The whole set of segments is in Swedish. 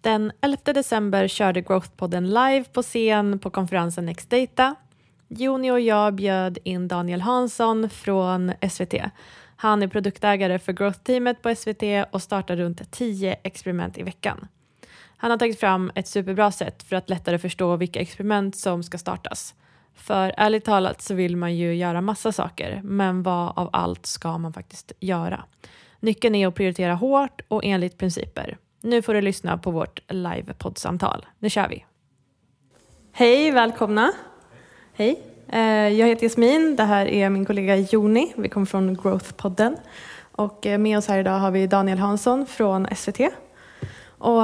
Den 11 december körde Growthpodden live på scen på konferensen Next Data. Joni och jag bjöd in Daniel Hansson från SVT. Han är produktägare för Growth-teamet på SVT och startar runt 10 experiment i veckan. Han har tagit fram ett superbra sätt för att lättare förstå vilka experiment som ska startas. För ärligt talat så vill man ju göra massa saker, men vad av allt ska man faktiskt göra? Nyckeln är att prioritera hårt och enligt principer. Nu får du lyssna på vårt livepoddsamtal. Nu kör vi! Hej, välkomna! Hej! Eh, jag heter Jasmin, det här är min kollega Joni. Vi kommer från Growth-podden. Och eh, med oss här idag har vi Daniel Hansson från SVT. Och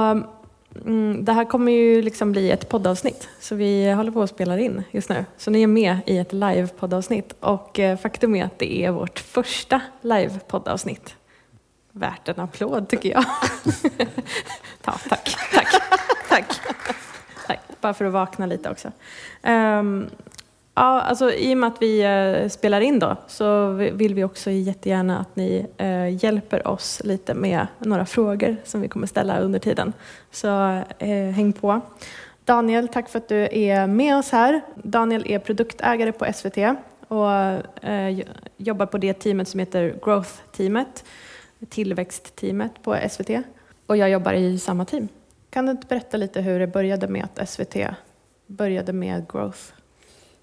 mm, det här kommer ju liksom bli ett poddavsnitt, så vi håller på att spela in just nu. Så ni är med i ett live-poddavsnitt. Och eh, faktum är att det är vårt första live-poddavsnitt värt en applåd tycker jag. ja, tack, tack, tack, tack. Bara för att vakna lite också. Um, ja, alltså, I och med att vi uh, spelar in då så vill vi också jättegärna att ni uh, hjälper oss lite med några frågor som vi kommer ställa under tiden. Så uh, häng på. Daniel, tack för att du är med oss här. Daniel är produktägare på SVT och jobbar på det teamet som heter Growth-teamet tillväxtteamet på SVT och jag jobbar i samma team. Kan du inte berätta lite hur det började med att SVT började med Growth?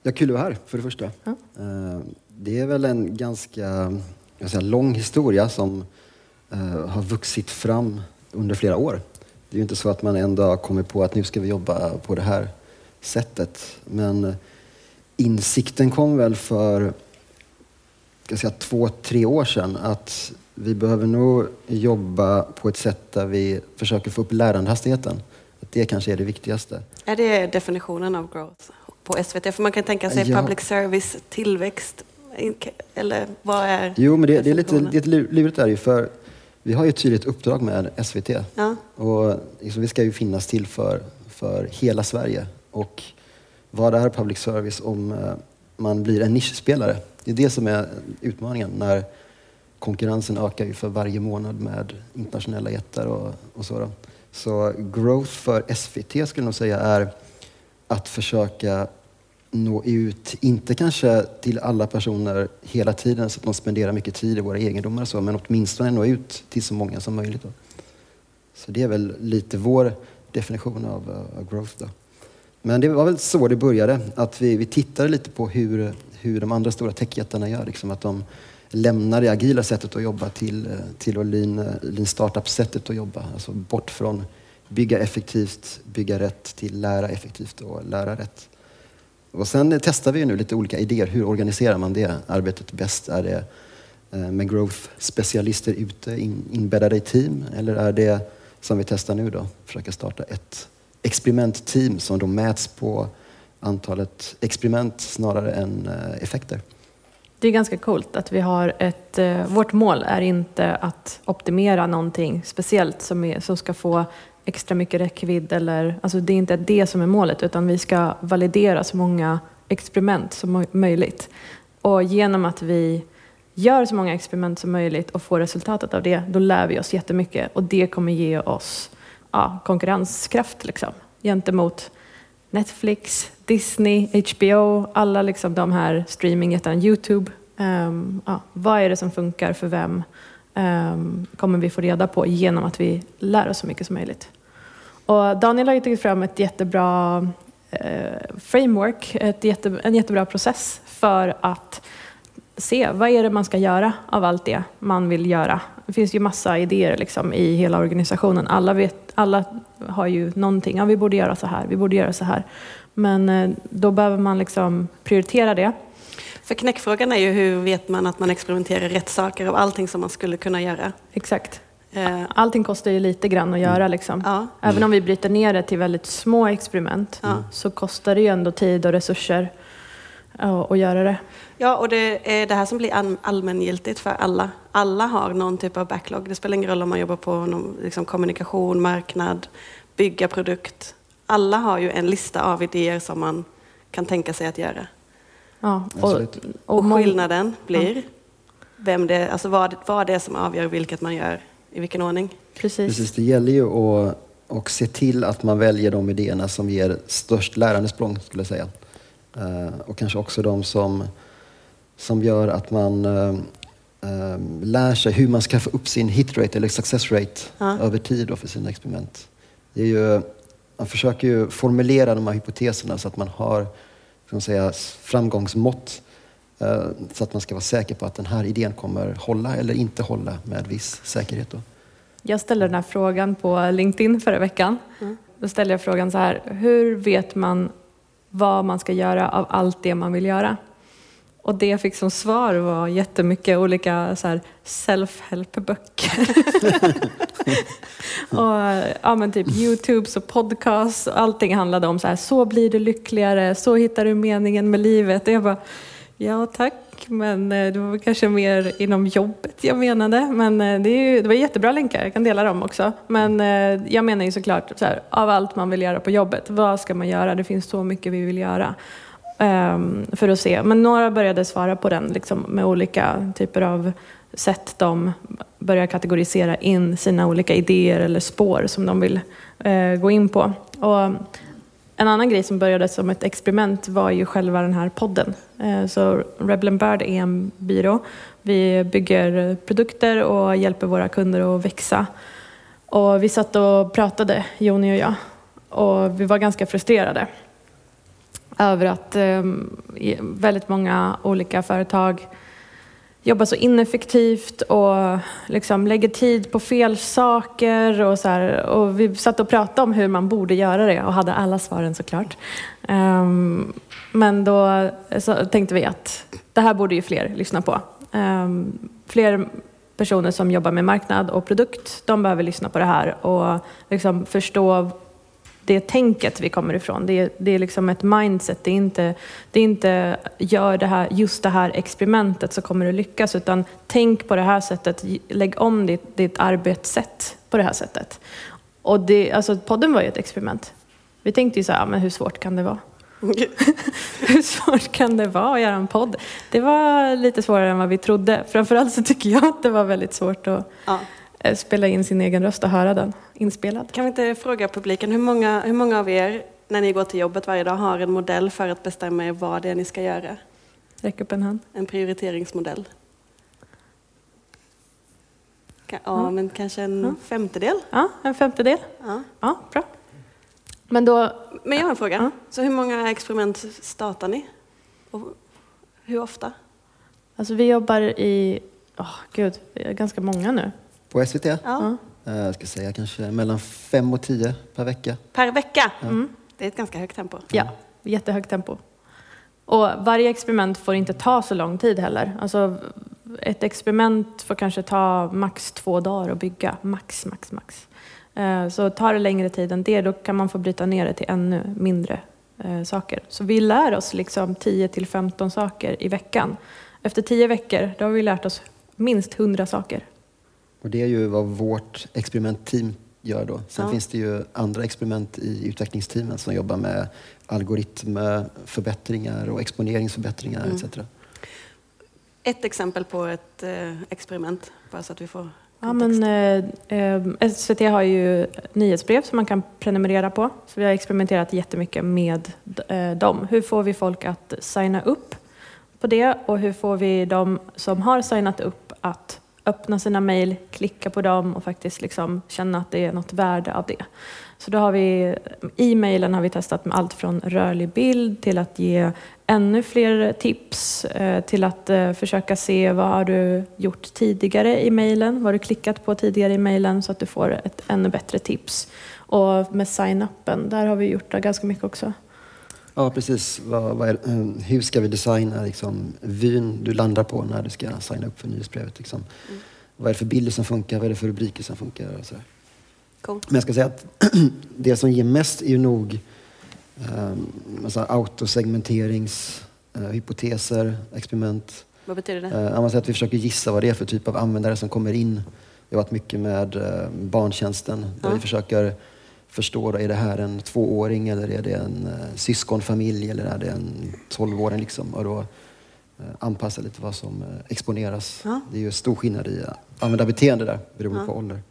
Ja, kul att vara här för det första. Ja. Eh, det är väl en ganska jag säga, lång historia som uh, har vuxit fram under flera år. Det är ju inte så att man en dag kommer på att nu ska vi jobba på det här sättet. Men insikten kom väl för ska säga, två, tre år sedan att vi behöver nog jobba på ett sätt där vi försöker få upp lärandehastigheten. Det kanske är det viktigaste. Är det definitionen av growth på SVT? För man kan tänka sig ja. public service, tillväxt, eller vad är Jo, men det, det är lite, lite lurigt där ju, för vi har ju ett tydligt uppdrag med SVT. Ja. Och liksom, vi ska ju finnas till för, för hela Sverige. Och vad är public service om eh, man blir en nischspelare? Det är det som är utmaningen. när konkurrensen ökar ju för varje månad med internationella jättar och, och så. Då. Så growth för SVT skulle jag nog säga är att försöka nå ut, inte kanske till alla personer hela tiden så att de spenderar mycket tid i våra egendomar och så, men åtminstone nå ut till så många som möjligt. Då. Så det är väl lite vår definition av, uh, av growth. Då. Men det var väl så det började, att vi, vi tittade lite på hur, hur de andra stora techjättarna gör. Liksom, att de lämna det agila sättet att jobba till, eh, till och lean, eh, lean startup-sättet att jobba. Alltså bort från bygga effektivt, bygga rätt till lära effektivt och lära rätt. Och sen testar vi nu lite olika idéer. Hur organiserar man det arbetet bäst? Är det eh, med growth-specialister ute in, inbäddade i team? Eller är det, som vi testar nu då, försöka starta ett experimentteam som då mäts på antalet experiment snarare än effekter? Det är ganska coolt att vi har ett... Eh, vårt mål är inte att optimera någonting speciellt som, är, som ska få extra mycket räckvidd eller... Alltså det är inte det som är målet utan vi ska validera så många experiment som möjligt. Och genom att vi gör så många experiment som möjligt och får resultatet av det, då lär vi oss jättemycket och det kommer ge oss ja, konkurrenskraft liksom, gentemot Netflix, Disney, HBO, alla liksom de här streamingjättarna, Youtube. Um, ja, vad är det som funkar för vem? Um, kommer vi få reda på genom att vi lär oss så mycket som möjligt. Och Daniel har ju tagit fram ett jättebra uh, framework, ett jätte, en jättebra process för att se vad är det man ska göra av allt det man vill göra. Det finns ju massa idéer liksom i hela organisationen. Alla, vet, alla har ju någonting, ja, vi borde göra så här, vi borde göra så här. Men eh, då behöver man liksom prioritera det. För knäckfrågan är ju hur vet man att man experimenterar rätt saker av allting som man skulle kunna göra? Exakt. Eh. Allting kostar ju lite grann att göra. Mm. Liksom. Ja. Även om vi bryter ner det till väldigt små experiment ja. så kostar det ju ändå tid och resurser att göra det. Ja, och det är det här som blir allmängiltigt för alla. Alla har någon typ av backlog. Det spelar ingen roll om man jobbar på någon, liksom, kommunikation, marknad, bygga produkt. Alla har ju en lista av idéer som man kan tänka sig att göra. Ja, och, och skillnaden blir ja. vem det, alltså vad, vad det är som avgör vilket man gör i vilken ordning. Precis. Precis, det gäller ju att, och se till att man väljer de idéerna som ger störst lärandesprång, skulle jag säga. Eh, och kanske också de som, som gör att man eh, eh, lär sig hur man ska få upp sin hit rate eller success rate ja. över tid för sina experiment. Det är ju, man försöker ju formulera de här hypoteserna så att man har ska man säga, framgångsmått så att man ska vara säker på att den här idén kommer hålla eller inte hålla med viss säkerhet. Då. Jag ställde den här frågan på LinkedIn förra veckan. Mm. Då ställde jag frågan så här, hur vet man vad man ska göra av allt det man vill göra? Och det jag fick som svar var jättemycket olika self-help-böcker. och ja, men typ Youtubes och podcasts. Allting handlade om så här, så blir du lyckligare, så hittar du meningen med livet. Och jag bara, ja tack, men eh, det var kanske mer inom jobbet jag menade. Men eh, det, är ju, det var jättebra länkar, jag kan dela dem också. Men eh, jag menar ju såklart, så här, av allt man vill göra på jobbet, vad ska man göra? Det finns så mycket vi vill göra. Um, för att se. Men några började svara på den liksom, med olika typer av sätt de börjar kategorisera in sina olika idéer eller spår som de vill uh, gå in på. Och en annan grej som började som ett experiment var ju själva den här podden. Eh, så Rebel Bird är en byrå. Vi bygger produkter och hjälper våra kunder att växa. Och vi satt och pratade, Joni och jag, och vi var ganska frustrerade över att ehm, väldigt många olika företag jobbar så ineffektivt och liksom lägger tid på fel saker. Och, så här, och vi satt och pratade om hur man borde göra det och hade alla svaren såklart. Um, men då tänkte vi att det här borde ju fler lyssna på. Um, fler personer som jobbar med marknad och produkt, de behöver lyssna på det här och liksom förstå det tänket vi kommer ifrån. Det är, det är liksom ett mindset. Det är inte, det är inte gör det här, just det här experimentet så kommer du lyckas, utan tänk på det här sättet. Lägg om ditt, ditt arbetssätt på det här sättet. Och det, alltså, podden var ju ett experiment. Vi tänkte ju så här, men hur svårt kan det vara? hur svårt kan det vara att göra en podd? Det var lite svårare än vad vi trodde. Framförallt så tycker jag att det var väldigt svårt att ja. Eh, spela in sin egen röst och höra den inspelad. Kan vi inte fråga publiken, hur många, hur många av er när ni går till jobbet varje dag har en modell för att bestämma er vad det är ni ska göra? Räck upp en hand. En prioriteringsmodell. Ja, ja. men kanske en ja. femtedel? Ja, en femtedel. Ja, ja bra. Men, då, men jag har en fråga. Ja. Så hur många experiment startar ni? Och hur ofta? Alltså vi jobbar i, oh, gud, ganska många nu. På SVT? Ja. Eh, jag ska säga kanske mellan fem och tio per vecka. Per vecka? Ja. Mm. Det är ett ganska högt tempo. Ja, jättehögt tempo. Och varje experiment får inte ta så lång tid heller. Alltså, ett experiment får kanske ta max två dagar att bygga. Max, max, max. Eh, så tar det längre tid än det, då kan man få bryta ner det till ännu mindre eh, saker. Så vi lär oss liksom 10 till 15 saker i veckan. Efter tio veckor, då har vi lärt oss minst 100 saker. Och det är ju vad vårt experimentteam gör då. Sen ja. finns det ju andra experiment i utvecklingsteamen som jobbar med algoritmförbättringar och exponeringsförbättringar mm. etc. Ett exempel på ett eh, experiment, bara så att vi får Ja, men, eh, eh SVT har ju nyhetsbrev som man kan prenumerera på. Så vi har experimenterat jättemycket med eh, dem. Hur får vi folk att signa upp på det och hur får vi de som har signat upp att öppna sina mejl, klicka på dem och faktiskt liksom känna att det är något värde av det. Så då har vi, i mejlen har vi testat med allt från rörlig bild till att ge ännu fler tips, eh, till att eh, försöka se vad har du gjort tidigare i mejlen, vad har du klickat på tidigare i mejlen så att du får ett ännu bättre tips. Och med sign-upen, där har vi gjort ganska mycket också. Ja, precis. Vad, vad är, eh, hur ska vi designa liksom, vyn du landar på när du ska signa upp för nyhetsbrevet? Liksom? Mm. Vad är det för bilder som funkar? Vad är det för rubriker som funkar? Och så. Cool. Men jag ska säga att det som ger mest är ju nog um, autosegmenteringshypoteser, uh, experiment. Vad betyder det? Uh, man säger att vi försöker gissa vad det är för typ av användare som kommer in. Det har varit mycket med uh, barntjänsten där ja. vi försöker förstå, är det här en tvååring eller är det en uh, syskonfamilj eller är det en tolvåring? Liksom, och då uh, anpassa lite vad som uh, exponeras. Ja. Det är ju stor skillnad i användarbeteende där beroende ja. på ålder.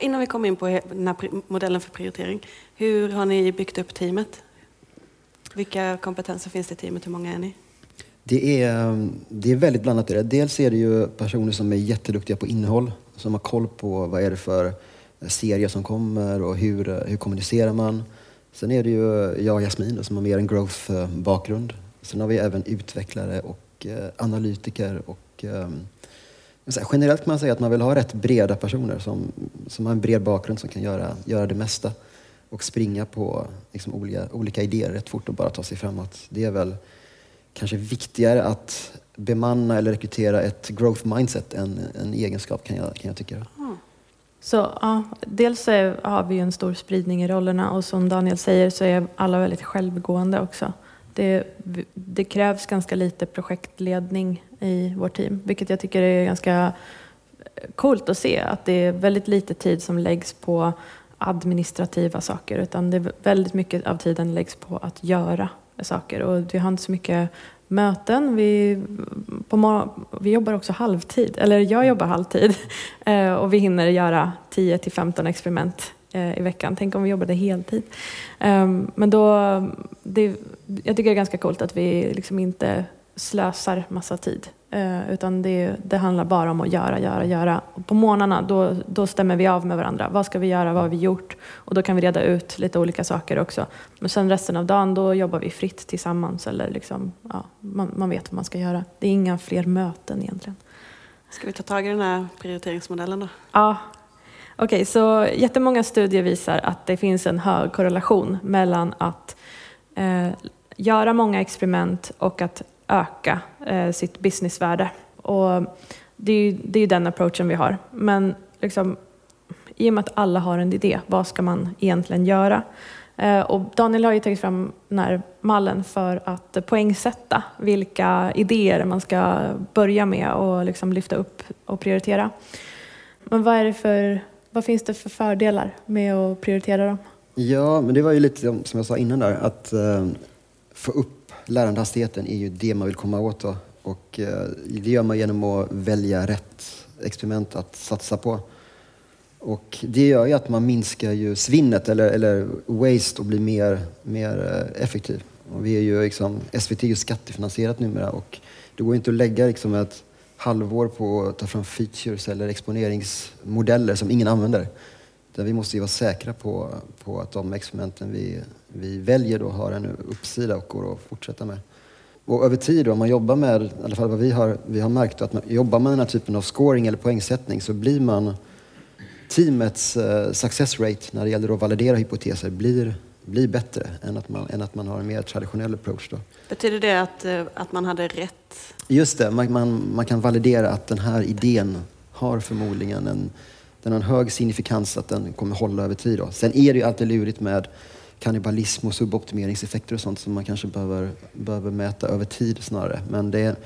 Innan vi kommer in på den här modellen för prioritering, hur har ni byggt upp teamet? Vilka kompetenser finns det i teamet? Hur många är ni? Det är, det är väldigt blandat. Dels är det ju personer som är jätteduktiga på innehåll, som har koll på vad är det för serier som kommer och hur, hur kommunicerar man. Sen är det ju jag och Jasmin som har mer en growth-bakgrund. Eh, Sen har vi även utvecklare och eh, analytiker och ehm, generellt kan man säga att man vill ha rätt breda personer som, som har en bred bakgrund som kan göra, göra det mesta och springa på liksom, olika, olika idéer rätt fort och bara ta sig framåt. Det är väl kanske viktigare att bemanna eller rekrytera ett growth mindset än en egenskap kan jag, kan jag tycka. Så ja, dels är, har vi en stor spridning i rollerna och som Daniel säger så är alla väldigt självgående också. Det, det, krävs ganska lite projektledning i vårt team, vilket jag tycker är ganska coolt att se. Att det är väldigt lite tid som läggs på administrativa saker, utan det är väldigt mycket av tiden läggs på att göra saker. Och vi har inte så mycket möten. Vi, på vi jobbar också halvtid, eller jag jobbar halvtid eh, och vi hinner göra 10 till 15 experiment eh, i veckan. Tänk om vi jobbade heltid. Ehm, men då, det, jag tycker det är ganska coolt att vi liksom inte slösar massa tid Eh, utan det, det, handlar bara om att göra, göra, göra. Och på morgnarna då, då stämmer vi av med varandra. Vad ska vi göra? Vad har vi gjort? Och då kan vi reda ut lite olika saker också. Men sen resten av dagen då jobbar vi fritt tillsammans. Eller liksom, ja, man, man vet vad man ska göra. Det är inga fler möten egentligen. Ska vi ta tag i den här prioriteringsmodellen då? Ja. Okej, okay, så jättemånga studier visar att det finns en hög korrelation mellan att eh, göra många experiment och att öka eh, sitt businessvärde. Och det är ju det är den approachen vi har. Men liksom, i och med att alla har en idé, vad ska man egentligen göra? Eh, och Daniel har ju tagit fram den här mallen för att poängsätta vilka idéer man ska börja med och liksom lyfta upp och prioritera. Men vad, är det för, vad finns det för fördelar med att prioritera dem? Ja, men det var ju lite som jag sa innan där, att eh, få upp lärandehastigheten är ju det man vill komma åt. Då. Och eh, det gör man genom att välja rätt experiment att satsa på. Och det gör ju att man minskar ju svinnet eller, eller waste och blir mer, mer eh, effektiv. Och vi är ju liksom, SVT är ju skattefinansierat numera och det går inte att lägga liksom ett halvår på att ta fram features eller exponeringsmodeller som ingen använder. Där vi måste ju vara säkra på, på att de experimenten vi, vi väljer då har en uppsida och går att fortsätta med. Och över tid, då, om man jobbar med, i alla fall vad vi har, vi har märkt, att man jobbar med den här typen av scoring eller poängsättning så blir man teamets uh, success rate när det gäller att validera hypoteser blir, blir bättre än att, man, än att man har en mer traditionell approach. Då. Betyder det att, uh, att man hade rätt? Just det, man, man, man kan validera att den här idén har förmodligen en den har en hög signifikans att den kommer hålla över tid. Då. Sen är det ju alltid lurigt med kannibalism och suboptimeringseffekter och sånt som man kanske behöver, behöver mäta över tid snarare. Men det är,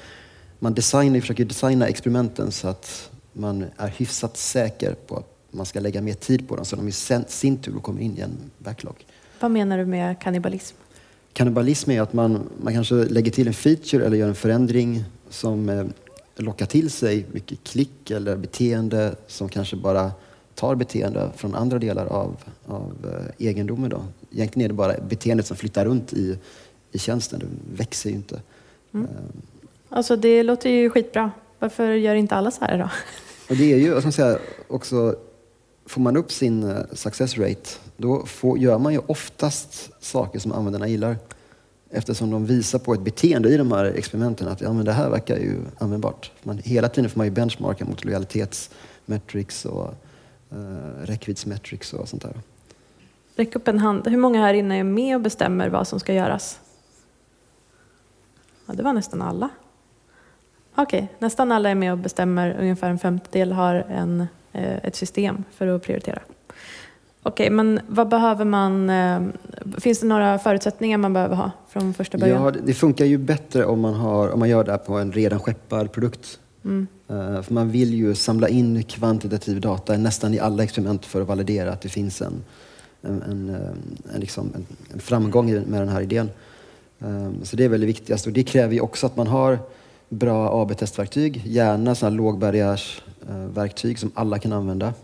man designar, försöker designa experimenten så att man är hyfsat säker på att man ska lägga mer tid på dem så de i sin tur kommer in i en backlog. Vad menar du med kannibalism? Kannibalism är att man, man kanske lägger till en feature eller gör en förändring som eh, locka till sig mycket klick eller beteende som kanske bara tar beteende från andra delar av, av eh, egendomen. Då. Egentligen är det bara beteendet som flyttar runt i, i tjänsten, det växer ju inte. Mm. Uh, alltså det låter ju skitbra. Varför gör inte alla så här då? Och det är ju, jag ska säga, också, får man upp sin eh, success rate, då får, gör man ju oftast saker som användarna gillar. Eftersom de visar på ett beteende i de här experimenten att ja, men det här verkar ju användbart. Man, hela tiden får man ju benchmarka mot lojalitetsmetrics och eh, räckviddsmetrics och sånt där. Räck upp en hand. Hur många här inne är med och bestämmer vad som ska göras? Ja, det var nästan alla. Okej, okay. nästan alla är med och bestämmer. Ungefär en femtedel har en, eh, ett system för att prioritera. Okej, okay, men vad behöver man? Eh, finns det några förutsättningar man behöver ha från första början? Ja, det funkar ju bättre om man, har, om man gör det här på en redan skeppad produkt. Mm. Uh, för man vill ju samla in kvantitativ data nästan i alla experiment för att validera att det finns en, en, en, eh, en, liksom en, en framgång med den här idén. Ehm, så det är väl det viktigaste och det kräver ju också att man har bra AB-testverktyg, gärna sådana lågbarriärsverktyg eh, som alla kan använda.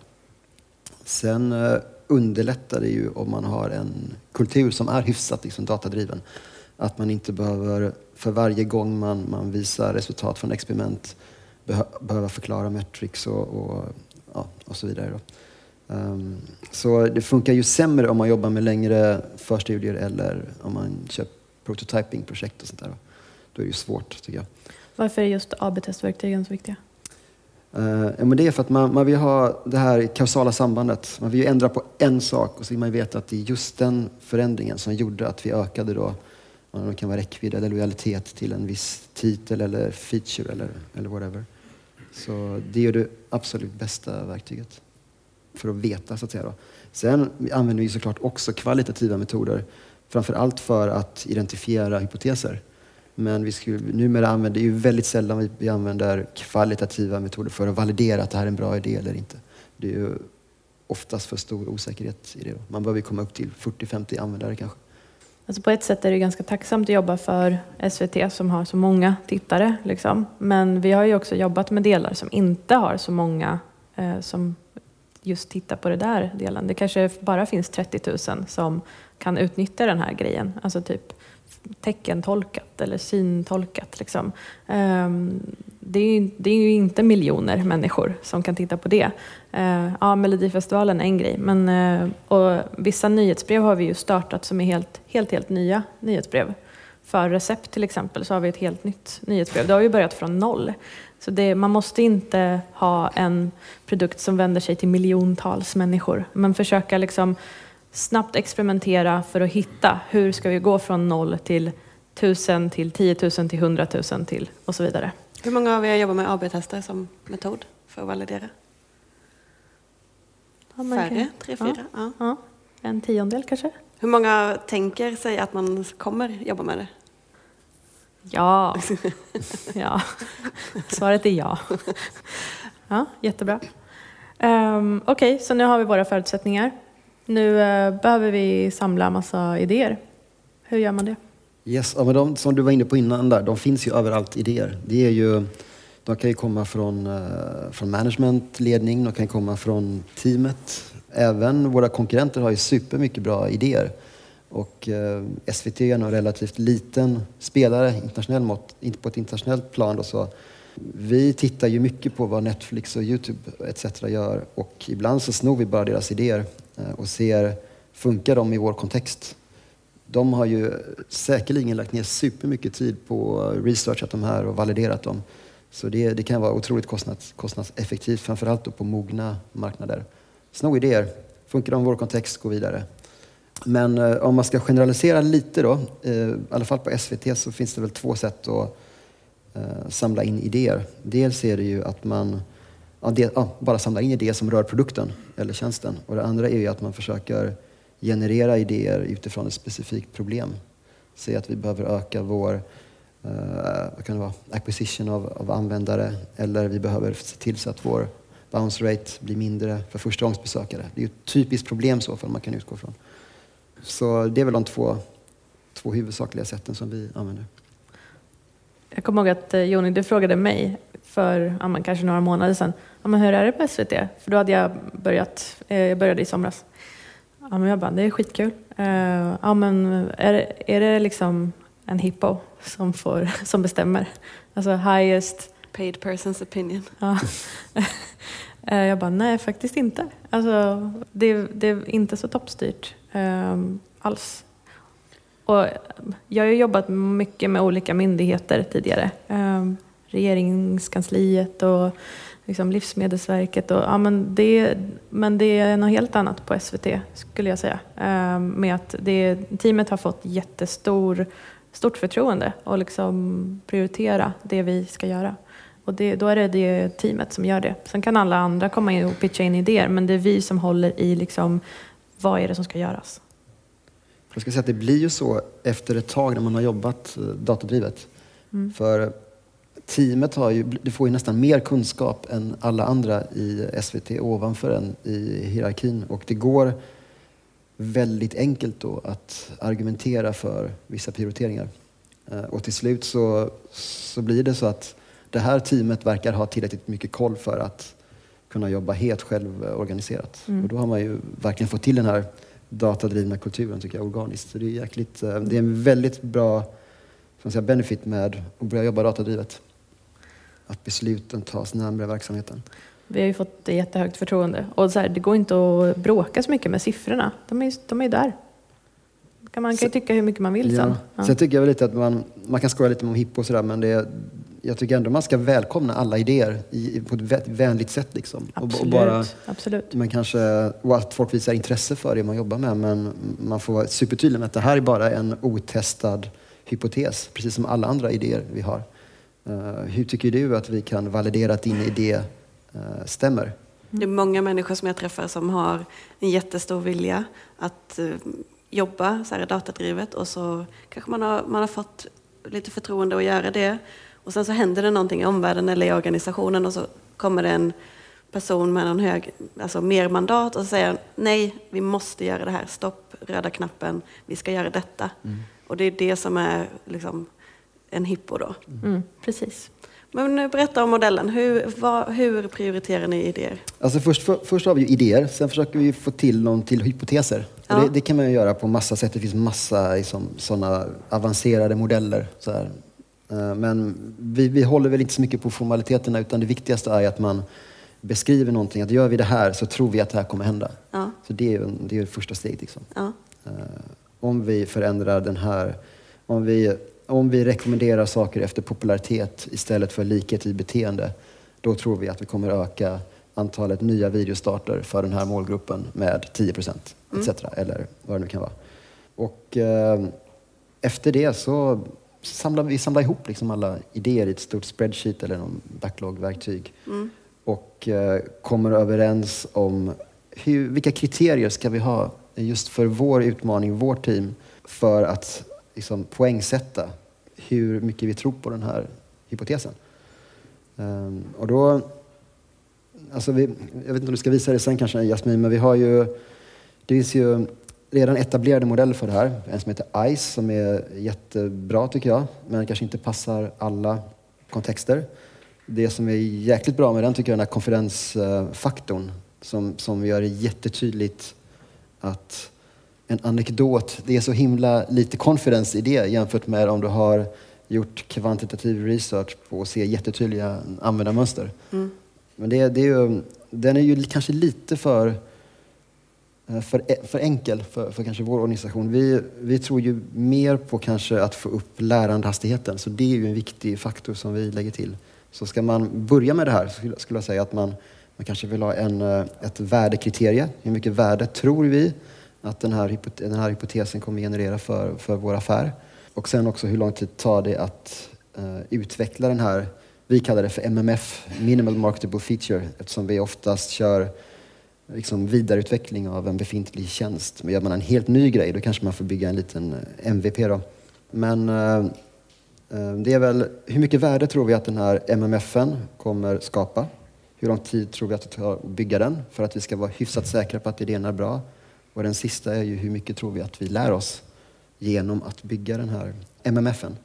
Sen eh, underlättar det ju om man har en kultur som är hyfsat liksom, datadriven. Att man inte behöver, för varje gång man, man visar resultat från experiment, behöva förklara metrics och, och, ja, och så vidare. Um, så det funkar ju sämre om man jobbar med längre förstudier eller om man kör prototyping-projekt och sånt där. Då är det ju svårt, tycker jag. Varför är just AB-testverktygen så viktiga? Uh, ja, men det är för att man, man vill ha det här kausala sambandet. Man vill ju ändra på en sak och så vill man veta att det är just den förändringen som gjorde att vi ökade då, det kan vara räckvidd eller lojalitet till en viss titel eller feature eller, eller whatever. Så det är det absolut bästa verktyget för att veta så att säga. Då. Sen använder vi såklart också kvalitativa metoder, framför allt för att identifiera hypoteser. Men vi skulle, numera använder ju väldigt sällan vi, vi använder kvalitativa metoder för att validera att det här är en bra idé eller inte. Det är ju oftast för stor osäkerhet i det. Man behöver komma upp till 40-50 användare kanske. Alltså på ett sätt är det ganska tacksamt att jobba för SVT som har så många tittare. Liksom. Men vi har ju också jobbat med delar som inte har så många eh, som just titta på det där delen. Det kanske bara finns 30 000 som kan utnyttja den här grejen. Alltså typ teckentolkat eller syntolkat. Liksom. Um, det, är ju, det är ju inte miljoner människor som kan titta på det. Uh, ja, Melodifestivalen är en grej, men uh, och vissa nyhetsbrev har vi ju startat som är helt, helt, helt nya nyhetsbrev. För recept till exempel så har vi ett helt nytt nyhetsbrev. Det har ju börjat från noll. Så det, man måste inte ha en produkt som vänder sig till miljontals människor, men försöka liksom snabbt experimentera för att hitta hur ska vi gå från noll till tusen till 10 000 till 100 000 till och så vidare. Hur många av er jobbar med AB-tester som metod för att validera? Ja, Färre? Tre, fyra? Ja, ja. ja, En tiondel kanske. Hur många tänker sig att man kommer jobba med det? Ja, ja. svaret är ja. Ja, jättebra. Um, Okej, okay, så nu har vi våra förutsättningar. Nu uh, behöver vi samla massa idéer. Hur gör man det? Yes, ja, men de som du var inne på innan där, de finns ju överallt, idéer. Det är ju, de kan ju komma från, uh, från management, ledning, de kan komma från teamet. Även våra konkurrenter har ju supermycket bra idéer. Och eh, SVT är en relativt liten spelare internationell mått, inte på ett internationellt plan. Då, så vi tittar ju mycket på vad Netflix och Youtube etc. gör och ibland så snor vi bara deras idéer eh, och ser, funkar de i vår kontext? De har ju säkerligen lagt ner supermycket tid på researchat de här och validerat dem. Så det, det kan vara otroligt kostnads, kostnadseffektivt, framförallt då på mogna marknader. Sno idéer, funkar de i vår kontext, gå vidare. Men eh, om man ska generalisera lite då, eh, i alla fall på SVT, så finns det väl två sätt att eh, samla in idéer. Dels är det ju att man ja, det, ja, bara samlar in idéer som rör produkten eller tjänsten. Och det andra är ju att man försöker generera idéer utifrån ett specifikt problem. Säg att vi behöver öka vår eh, vad kan det vara, acquisition av, av användare eller vi behöver se till så att vår bounce rate blir mindre för förstagångsbesökare. Det är ju ett typiskt problem så fall man kan utgå från. Så det är väl de två, två huvudsakliga sätten som vi använder. Jag kommer ihåg att eh, Joni, du frågade mig för ja, kanske några månader sedan, ja, men hur är det på SVT? För då hade jag börjat, eh, jag började i somras. Ja, men jag bara, det är skitkul. Uh, ja, men är, är det liksom en hippo som, får, som bestämmer? Alltså highest... Paid person's opinion. Ja. Eh, jag bara, nej faktiskt inte. Alltså, det, det är inte så toppstyrt um, alls. Och eh, jag har jobbat mycket med olika myndigheter tidigare. Um, regeringskansliet och liksom Livsmedelsverket. Och, ja, men, det, men det är något helt annat på SVT skulle jag säga. Um, med att det, teamet har fått jättestort förtroende och liksom prioritera det vi ska göra. Och det, då är det det teamet som gör det. Sen kan alla andra komma in och pitcha in idéer men det är vi som håller i liksom vad är det som ska göras? Jag ska säga att det blir ju så efter ett tag när man har jobbat eh, datadrivet. Mm. För teamet har ju, det får ju nästan mer kunskap än alla andra i SVT ovanför en i hierarkin. Och det går väldigt enkelt då att argumentera för vissa prioriteringar. Eh, och till slut så, så blir det så att det här teamet verkar ha tillräckligt mycket koll för att kunna jobba helt självorganiserat. Mm. Och då har man ju verkligen fått till den här datadrivna kulturen tycker jag, organiskt. Så det är, jäkligt, eh, det är en väldigt bra som säga, benefit med att börja jobba datadrivet. Att besluten tas närmare verksamheten. Vi har ju fått jättehögt förtroende. Och så här, det går inte att bråka så mycket med siffrorna. De är, de är där. Man kan ju tycka hur mycket man vill sen. Ja. Sen tycker jag lite att man, man kan skoja lite om hippo och sådär men det, jag tycker ändå man ska välkomna alla idéer i, på ett vänligt sätt. Liksom. Absolut. Och bara, Absolut. Men kanske, och att folk visar intresse för det man jobbar med. Men man får vara supertydlig med att det här är bara en otestad hypotes, precis som alla andra idéer vi har. Uh, hur tycker du att vi kan validera att din idé uh, stämmer? Det är många människor som jag träffar som har en jättestor vilja att uh, jobba så här datadrivet och så kanske man har, man har fått lite förtroende att göra det och sen så händer det någonting i omvärlden eller i organisationen och så kommer det en person med en hög, alltså mer mandat och säger nej, vi måste göra det här, stopp röda knappen, vi ska göra detta. Mm. Och det är det som är liksom en hippo då. Mm, precis. Men berätta om modellen. Hur, vad, hur prioriterar ni idéer? Alltså först, för, först har vi idéer, sen försöker vi få till någon till hypoteser. Ja. Det, det, kan man göra på massa sätt. Det finns massa liksom, sådana avancerade modeller. Så här. Eh, men vi, vi håller väl inte så mycket på formaliteterna utan det viktigaste är att man beskriver någonting. Att gör vi det här så tror vi att det här kommer hända. Ja. Så det är, det är första steget. Liksom. Ja. Uh, om vi förändrar den här, om vi, om vi rekommenderar saker efter popularitet istället för likhet i beteende, då tror vi att vi kommer öka antalet nya videostarter för den här målgruppen med 10 procent, mm. etc. Eller vad det nu kan vara. Och uh, efter det så samlar vi samlar ihop liksom alla idéer i ett stort spreadsheet eller någon backlog-verktyg. Mm. Och eh, kommer överens om hur, vilka kriterier ska vi ha just för vår utmaning, vårt team, för att liksom, poängsätta hur mycket vi tror på den här hypotesen. Um, och då, alltså vi, jag vet inte om du ska visa det sen kanske Jasmin, men vi har ju, det finns ju redan etablerade modeller för det här. En som heter ICE som är jättebra tycker jag, men kanske inte passar alla kontexter. Det som är jäkligt bra med den tycker jag är den här konfidensfaktorn som, som gör det jättetydligt att en anekdot, det är så himla lite confidence i det jämfört med om du har gjort kvantitativ research på att se jättetydliga användarmönster. Mm. Men det, det är ju, den är ju kanske lite för Eh, för, e- för enkel för, för kanske vår organisation. Vi, vi tror ju mer på kanske att få upp lärandehastigheten, så det är ju en viktig faktor som vi lägger till. Så ska man börja med det här så skulle, skulle jag säga att man, man kanske vill ha en, eh, ett värdekriterie. Hur mycket värde tror vi att den här, den här hypotesen kommer generera för, för vår affär? Och sen också hur lång tid tar det att uh, utveckla den här, vi kallar det för MMF, Minimal Marketable Feature, eftersom vi oftast kör liksom vidareutveckling av en befintlig tjänst. Men gör man en helt ny grej, då kanske man får bygga en liten eh, MVP. Då. Men eh, eh, det är väl, hur mycket värde tror vi att den här MMFen kommer skapa? Hur lång tid tror vi att det tar att bygga den för att vi ska vara hyfsat säkra på att idén är bra? Och den sista är ju hur mycket tror vi att vi lär oss genom att bygga den här MMFen?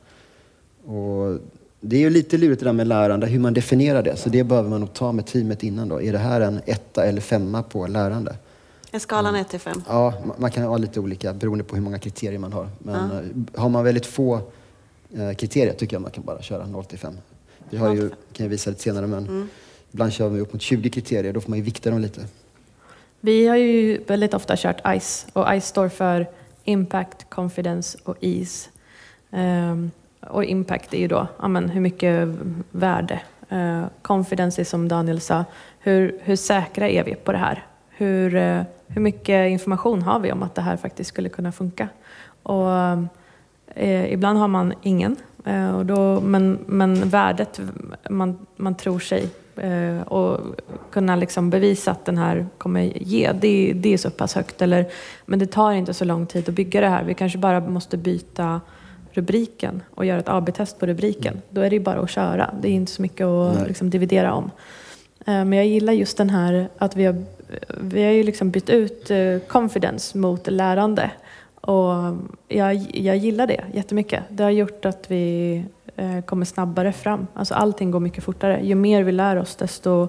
Och det är ju lite lurigt det där med lärande, hur man definierar det. Så det behöver man nog ta med teamet innan då. Är det här en etta eller femma på lärande? Är skalan 1 till 5? Ja, man kan ha lite olika beroende på hur många kriterier man har. Men ja. Eh, har man väldigt få eh, kriterier tycker jag man kan bara köra 0 till 5. Vi har ju, kan jag visa lite senare, men mm. ibland kör vi upp mot 20 kriterier. Då får man ju vikta dem lite. Vi har ju väldigt ofta kört ICE och ICE står för Impact, Confidence och Ease. Um, och impact är ju då amen, hur mycket värde. Uh, confidence är som Daniel sa, hur, hur säkra är vi på det här? Hur, uh, hur mycket information har vi om att det här faktiskt skulle kunna funka? Och, uh, ibland har man ingen, och då, men, men värdet man, man tror sig och kunna liksom bevisa att den här kommer ge, det, det är så pass högt. Eller, men det tar inte så lång tid att bygga det här. Vi kanske bara måste byta rubriken och göra ett AB-test på rubriken, mm. då är det ju bara att köra. Det är inte så mycket att liksom, dividera om. Eh, men jag gillar just den här att vi har, vi har ju liksom bytt ut eh, confidence mot lärande. Och jag, jag gillar det jättemycket. Det har gjort att vi eh, kommer snabbare fram. Alltså allting går mycket fortare. Ju mer vi lär oss desto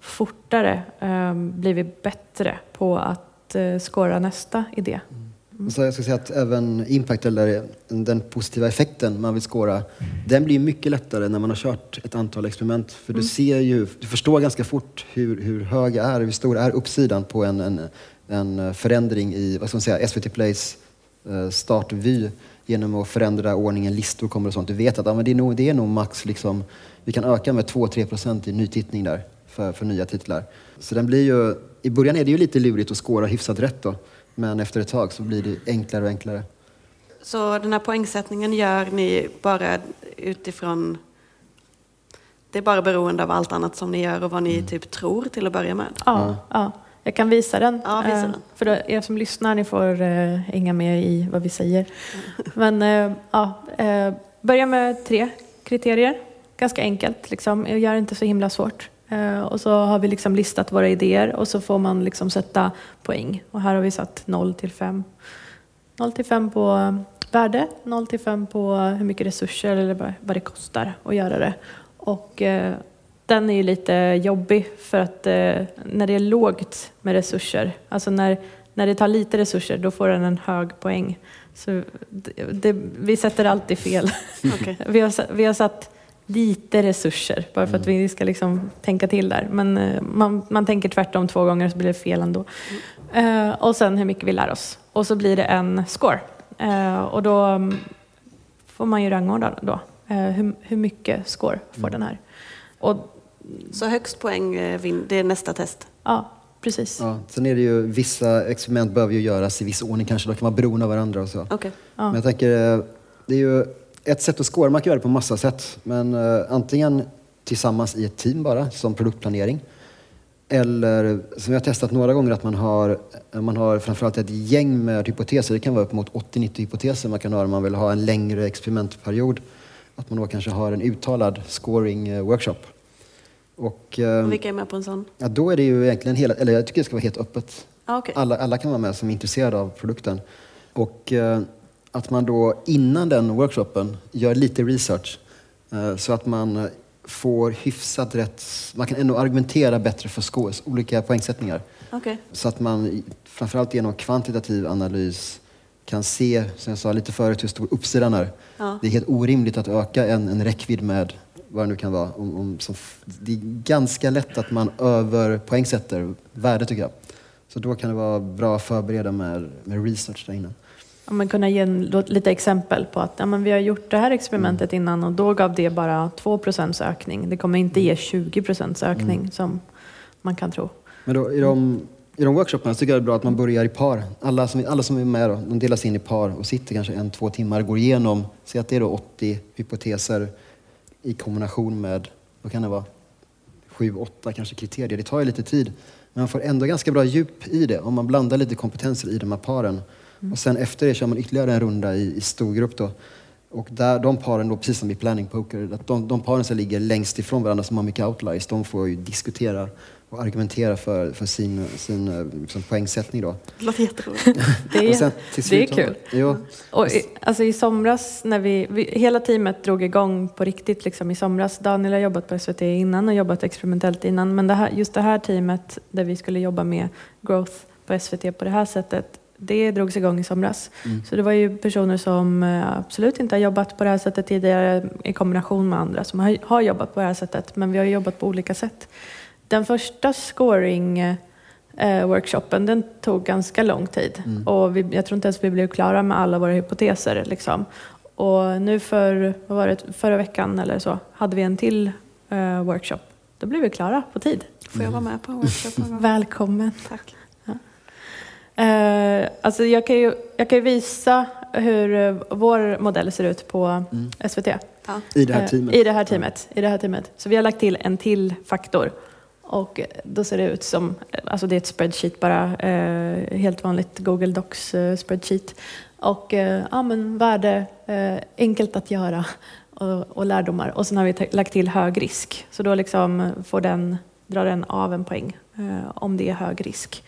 fortare eh, blivit bättre på att skåra nästa idé. Mm. Så jag ska säga att även impact, eller den positiva effekten man vill skåra, den blir mycket lättare när man har kört ett antal experiment. För du mm. ser ju, du förstår ganska fort hur, hur hög är, hur stor är uppsidan på en, en, en förändring i, vad ska man säga, SVT Plays eh, startvy genom att förändra ordningen, listor kommer och sånt. Du vet att ja, men det, är nog, det är nog max, liksom, vi kan öka med 2-3 procent i nytittning där för, för nya titlar. Så den blir ju, i början är det ju lite lurigt att skåra hyfsat rätt då. Men efter ett tag så blir det enklare och enklare. Så den här poängsättningen gör ni bara utifrån... Det är bara beroende av allt annat som ni gör och vad ni mm. typ tror till att börja med? Ja, ja. jag kan visa den. Ja, visa den. Uh, för er som lyssnar, ni får uh, hänga med i vad vi säger. Men uh, ja, börja med tre kriterier. Ganska enkelt, liksom. jag gör det inte så himla svårt. Eh, och så har vi liksom listat våra idéer och så får man liksom sätta poäng. Och här har vi satt 0 till 5. 0 till 5 på värde, 0 till 5 på hur mycket resurser eller vad det kostar att göra det. Och eh, den är ju lite jobbig för att eh, när det är lågt med resurser, alltså när, när det tar lite resurser, då får den en hög poäng. Så det, det, vi sätter alltid fel. Okay. vi, har, vi har satt lite resurser, bara för att mm. vi ska liksom tänka till där. Men eh, man, man tänker tvärtom två gånger så blir det fel ändå. Uh, och sen hur mycket vi lär oss. Och så blir det en score. Uh, och då mm, får man ju rangordna då. Hur, hur mycket score får mm. den här? Och, så högst poäng, det är nästa test? Ja, precis. Ja, sen är det ju, vissa experiment behöver ju göras i viss ordning kanske, de kan vara beroende av varandra och så. Okay. Ja. Men jag tänker, det är ju ett sätt att skåra, man kan göra det på massa sätt. Men uh, antingen tillsammans i ett team bara, som produktplanering. Eller som jag har testat några gånger att man har, man har framförallt ett gäng med hypoteser. Det kan vara upp mot 80-90 hypoteser man kan ha om man vill ha en längre experimentperiod. Att man då kanske har en uttalad scoring-workshop. Och, uh, och vilka är med på en sån? Ja, då är det ju egentligen hela, eller jag tycker det ska vara helt öppet. Ah, okay. alla, alla kan vara med som är intresserade av produkten. Och att man då innan den workshopen gör lite research eh, så att man får hyfsat rätt, man kan ändå argumentera bättre för scores, olika poängsättningar. Okay. Så att man framförallt genom kvantitativ analys kan se, som jag sa lite förut, hur stor uppsidan är. Ja. Det är helt orimligt att öka en, en räckvidd med vad det nu kan vara. Om, om, som, det är ganska lätt att man överpoängsätter värdet tycker jag. Så då kan det vara bra att förbereda med, med research där innan. Ja, men kunna ge en, lite exempel på att ja, men vi har gjort det här experimentet mm. innan och då gav det bara 2% ökning. Det kommer inte ge 20 ökning mm. som man kan tro. Men då, i de, i de workshopparna tycker jag det är bra att man börjar i par. Alla som, alla som är med då, de delas in i par och sitter kanske en, två timmar, går igenom, säg att det är då 80 hypoteser i kombination med, vad kan det vara, sju, åtta kanske kriterier. Det tar ju lite tid. Men man får ändå ganska bra djup i det om man blandar lite kompetenser i de här paren. Mm. Och sen efter det kör man ytterligare en runda i, i storgrupp då. Och där, de paren, då, precis som i planning poker, att de, de paren som ligger längst ifrån varandra, som har mycket outliers, de får ju diskutera och argumentera för, för sin, sin liksom, poängsättning. Då. Det låter jätteroligt. det, är, det är kul. Jo. Och i, alltså i somras, när vi, vi, hela teamet drog igång på riktigt liksom i somras. Daniel har jobbat på SVT innan och jobbat experimentellt innan. Men det här, just det här teamet där vi skulle jobba med growth på SVT på det här sättet det drogs igång i somras. Mm. Så det var ju personer som eh, absolut inte har jobbat på det här sättet tidigare i kombination med andra som har, har jobbat på det här sättet. Men vi har jobbat på olika sätt. Den första scoring eh, workshopen den tog ganska lång tid mm. och vi, jag tror inte ens vi blev klara med alla våra hypoteser. Liksom. Och nu för, vad var det, förra veckan eller så hade vi en till eh, workshop. Då blev vi klara på tid. Får jag vara med på workshopen? Välkommen. Tack. Eh, alltså jag, kan ju, jag kan ju visa hur eh, vår modell ser ut på mm. SVT. Ja. I det här teamet? Eh, I det här teamet. I det här teamet. Så vi har lagt till en till faktor. Och då ser det ut som, alltså det är ett spreadsheet bara, eh, helt vanligt Google Docs eh, spreadsheet. Och eh, ja, men värde, eh, enkelt att göra och, och, lärdomar. Och sen har vi lagt till hög risk. Så då liksom får den, drar den av en poäng om det är hög risk.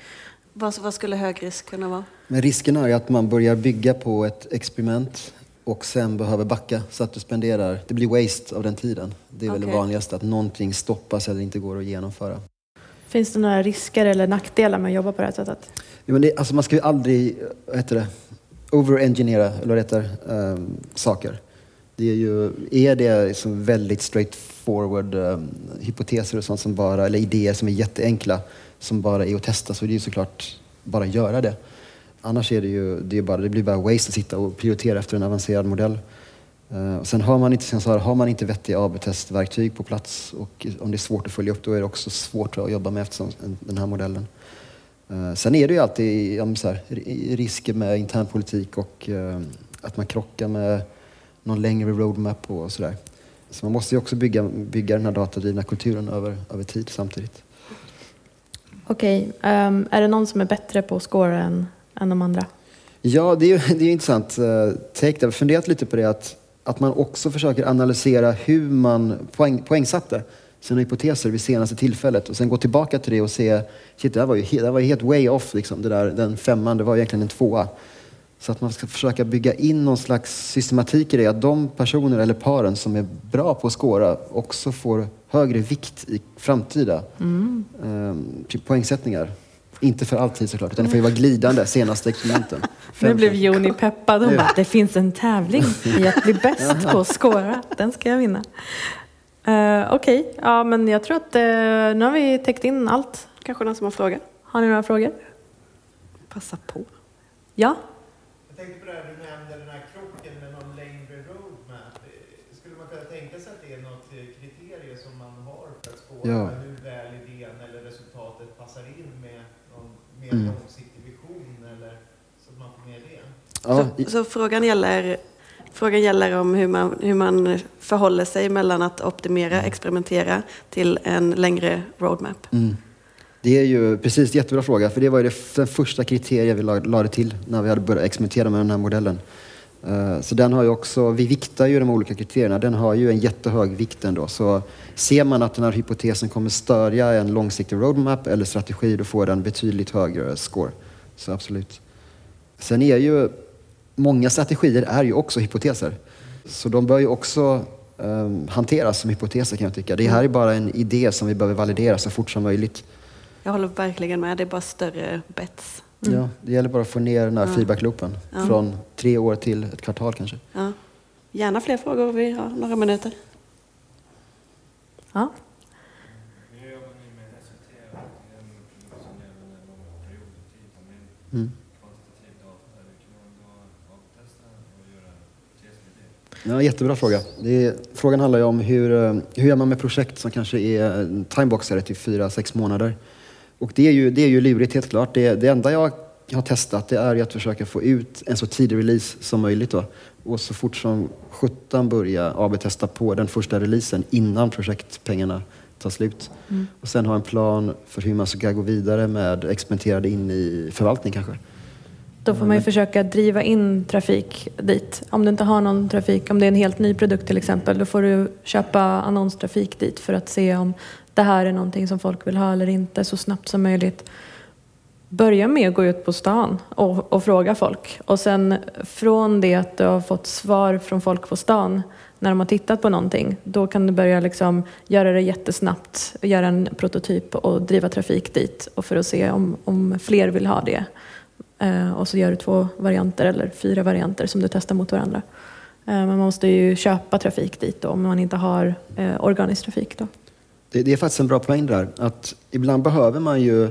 Vad, vad skulle hög risk kunna vara? Men risken är att man börjar bygga på ett experiment och sen behöver backa så att du spenderar, det blir waste av den tiden. Det är okay. väl det vanligaste, att någonting stoppas eller inte går att genomföra. Finns det några risker eller nackdelar med att jobba på det här sättet? Ja, men det, alltså man ska ju aldrig, vad heter det, over-engineera, eller vad heter um, saker. Det är ju, är det liksom väldigt straightforward um, hypoteser och sånt som bara, eller idéer som är jätteenkla, som bara är att testa, så är det ju såklart bara att göra det. Annars är det ju, det, är bara, det blir bara waste att sitta och prioritera efter en avancerad modell. Uh, sen har man inte sensorer, har man inte vettiga AB-testverktyg på plats och om det är svårt att följa upp då är det också svårt att jobba med eftersom den här modellen. Uh, sen är det ju alltid ja, så här, risker med internpolitik och uh, att man krockar med någon längre roadmap och sådär. Så man måste ju också bygga, bygga den här datadrivna kulturen över, över tid samtidigt. Okej, okay. um, är det någon som är bättre på att scora än, än de andra? Ja, det är, det är intressant uh, take. Jag har funderat lite på det att, att man också försöker analysera hur man poäng, poängsatte sina hypoteser vid senaste tillfället och sen gå tillbaka till det och se, shit det här var ju, det här var ju helt way off liksom. Det där, den femman, det var egentligen en tvåa. Så att man ska försöka bygga in någon slags systematik i det, att de personer eller paren som är bra på att skåra också får högre vikt i framtida mm. eh, poängsättningar. Inte för alltid såklart, utan det får ju vara glidande senaste experimenten. Nu blev Joni peppad. Hon bara, det finns en tävling i att bli bäst på att skåra. Den ska jag vinna. Uh, Okej, okay. ja men jag tror att uh, nu har vi täckt in allt. Kanske någon som har frågor? Har ni några frågor? Passa på. Ja? Jag tänkte på det här du nämnde, den här krocken med någon längre roadmap. Skulle man kunna tänka sig att det är något kriterium som man har för att spåra ja. hur väl idén eller resultatet passar in med någon mer mm. långsiktig vision eller så att man får med det? Ja. Så, så frågan gäller Frågan gäller om hur man, hur man förhåller sig mellan att optimera, mm. experimentera till en längre roadmap. Mm. Det är ju precis jättebra fråga, för det var ju den första kriteriet vi lade till när vi hade börjat experimentera med den här modellen. Eh, så den har ju också, vi viktar ju de olika kriterierna, den har ju en jättehög vikt ändå. Så ser man att den här hypotesen kommer stödja en långsiktig roadmap eller strategi, då får den betydligt högre score. Så absolut. Sen är ju många strategier är ju också hypoteser. Så de bör ju också um, hanteras som hypoteser kan jag tycka. Det här är bara en idé som vi behöver validera så fort som möjligt. Jag håller verkligen med. Det är bara större bets. Mm. Ja, det gäller bara att få ner den här ja. feedbackloopen ja. från tre år till ett kvartal kanske. Ja. Gärna fler frågor. Vi har några minuter. Ja. Mm. Ja, jättebra fråga. Är, frågan handlar ju om hur, eh, hur gör man med projekt som kanske är timeboxade till fyra, sex månader. Och det är ju, det är ju lurigt helt klart. Det, det enda jag har testat det är att försöka få ut en så tidig release som möjligt. Då. Och så fort som 17 börja AB-testa på den första releasen innan projektpengarna tar slut. Mm. Och sen ha en plan för hur man ska gå vidare med experimentera det in i förvaltning kanske. Då får man ju försöka driva in trafik dit. Om du inte har någon trafik, om det är en helt ny produkt till exempel, då får du köpa annonstrafik dit för att se om det här är någonting som folk vill ha eller inte så snabbt som möjligt. Börja med att gå ut på stan och, och fråga folk och sen från det att du har fått svar från folk på stan när de har tittat på någonting, då kan du börja liksom göra det jättesnabbt, göra en prototyp och driva trafik dit och för att se om, om fler vill ha det. Eh, och så gör du två varianter eller fyra varianter som du testar mot varandra. Eh, men man måste ju köpa trafik dit då, om man inte har eh, organisk trafik. Då. Det, det, är faktiskt en bra poäng där. Att ibland behöver man ju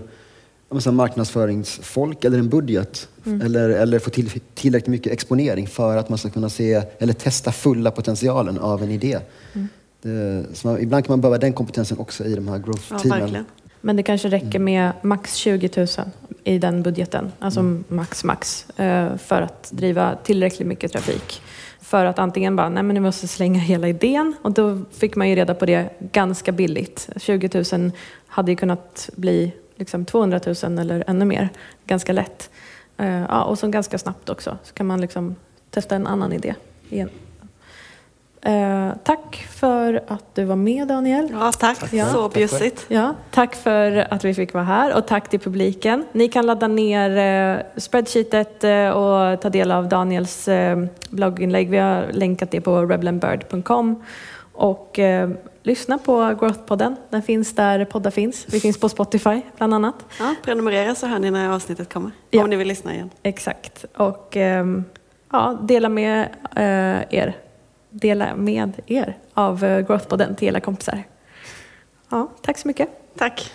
säga, marknadsföringsfolk eller en budget mm. eller, eller få till, tillräckligt mycket exponering för att man ska kunna se eller testa fulla potentialen av en idé. Mm. Det, man, ibland kan man behöva den kompetensen också i de här growth-teamen. Ja, Men det kanske räcker med max 20 000 i den budgeten, alltså mm. max max, eh, för att driva tillräckligt mycket trafik. För att antingen bara, nej men ni måste slänga hela idén och då fick man ju reda på det ganska billigt. 20 000 hade ju kunnat bli liksom 200 000 eller ännu mer, ganska lätt. Eh, ja, och så ganska snabbt också, så kan man liksom testa en annan idé igen. Eh, tack för att du var med Daniel. Ja, tack. tack ja. Så bjussigt. Ja, tack för att vi fick vara här och tack till publiken. Ni kan ladda ner eh, spreadsheetet eh, och ta del av Daniels eh, blogginlägg. Vi har länkat det på reblandbird.com och eh, lyssna på Growthpodden. Den finns där poddar finns. Vi finns på Spotify bland annat. Ja, prenumerera så hör ni när avsnittet kommer, ja. om ni vill lyssna igen. Exakt. Och ja, dela med er dela med er av eh, Growthpodden till era kompisar. Ja, tack så mycket. Tack.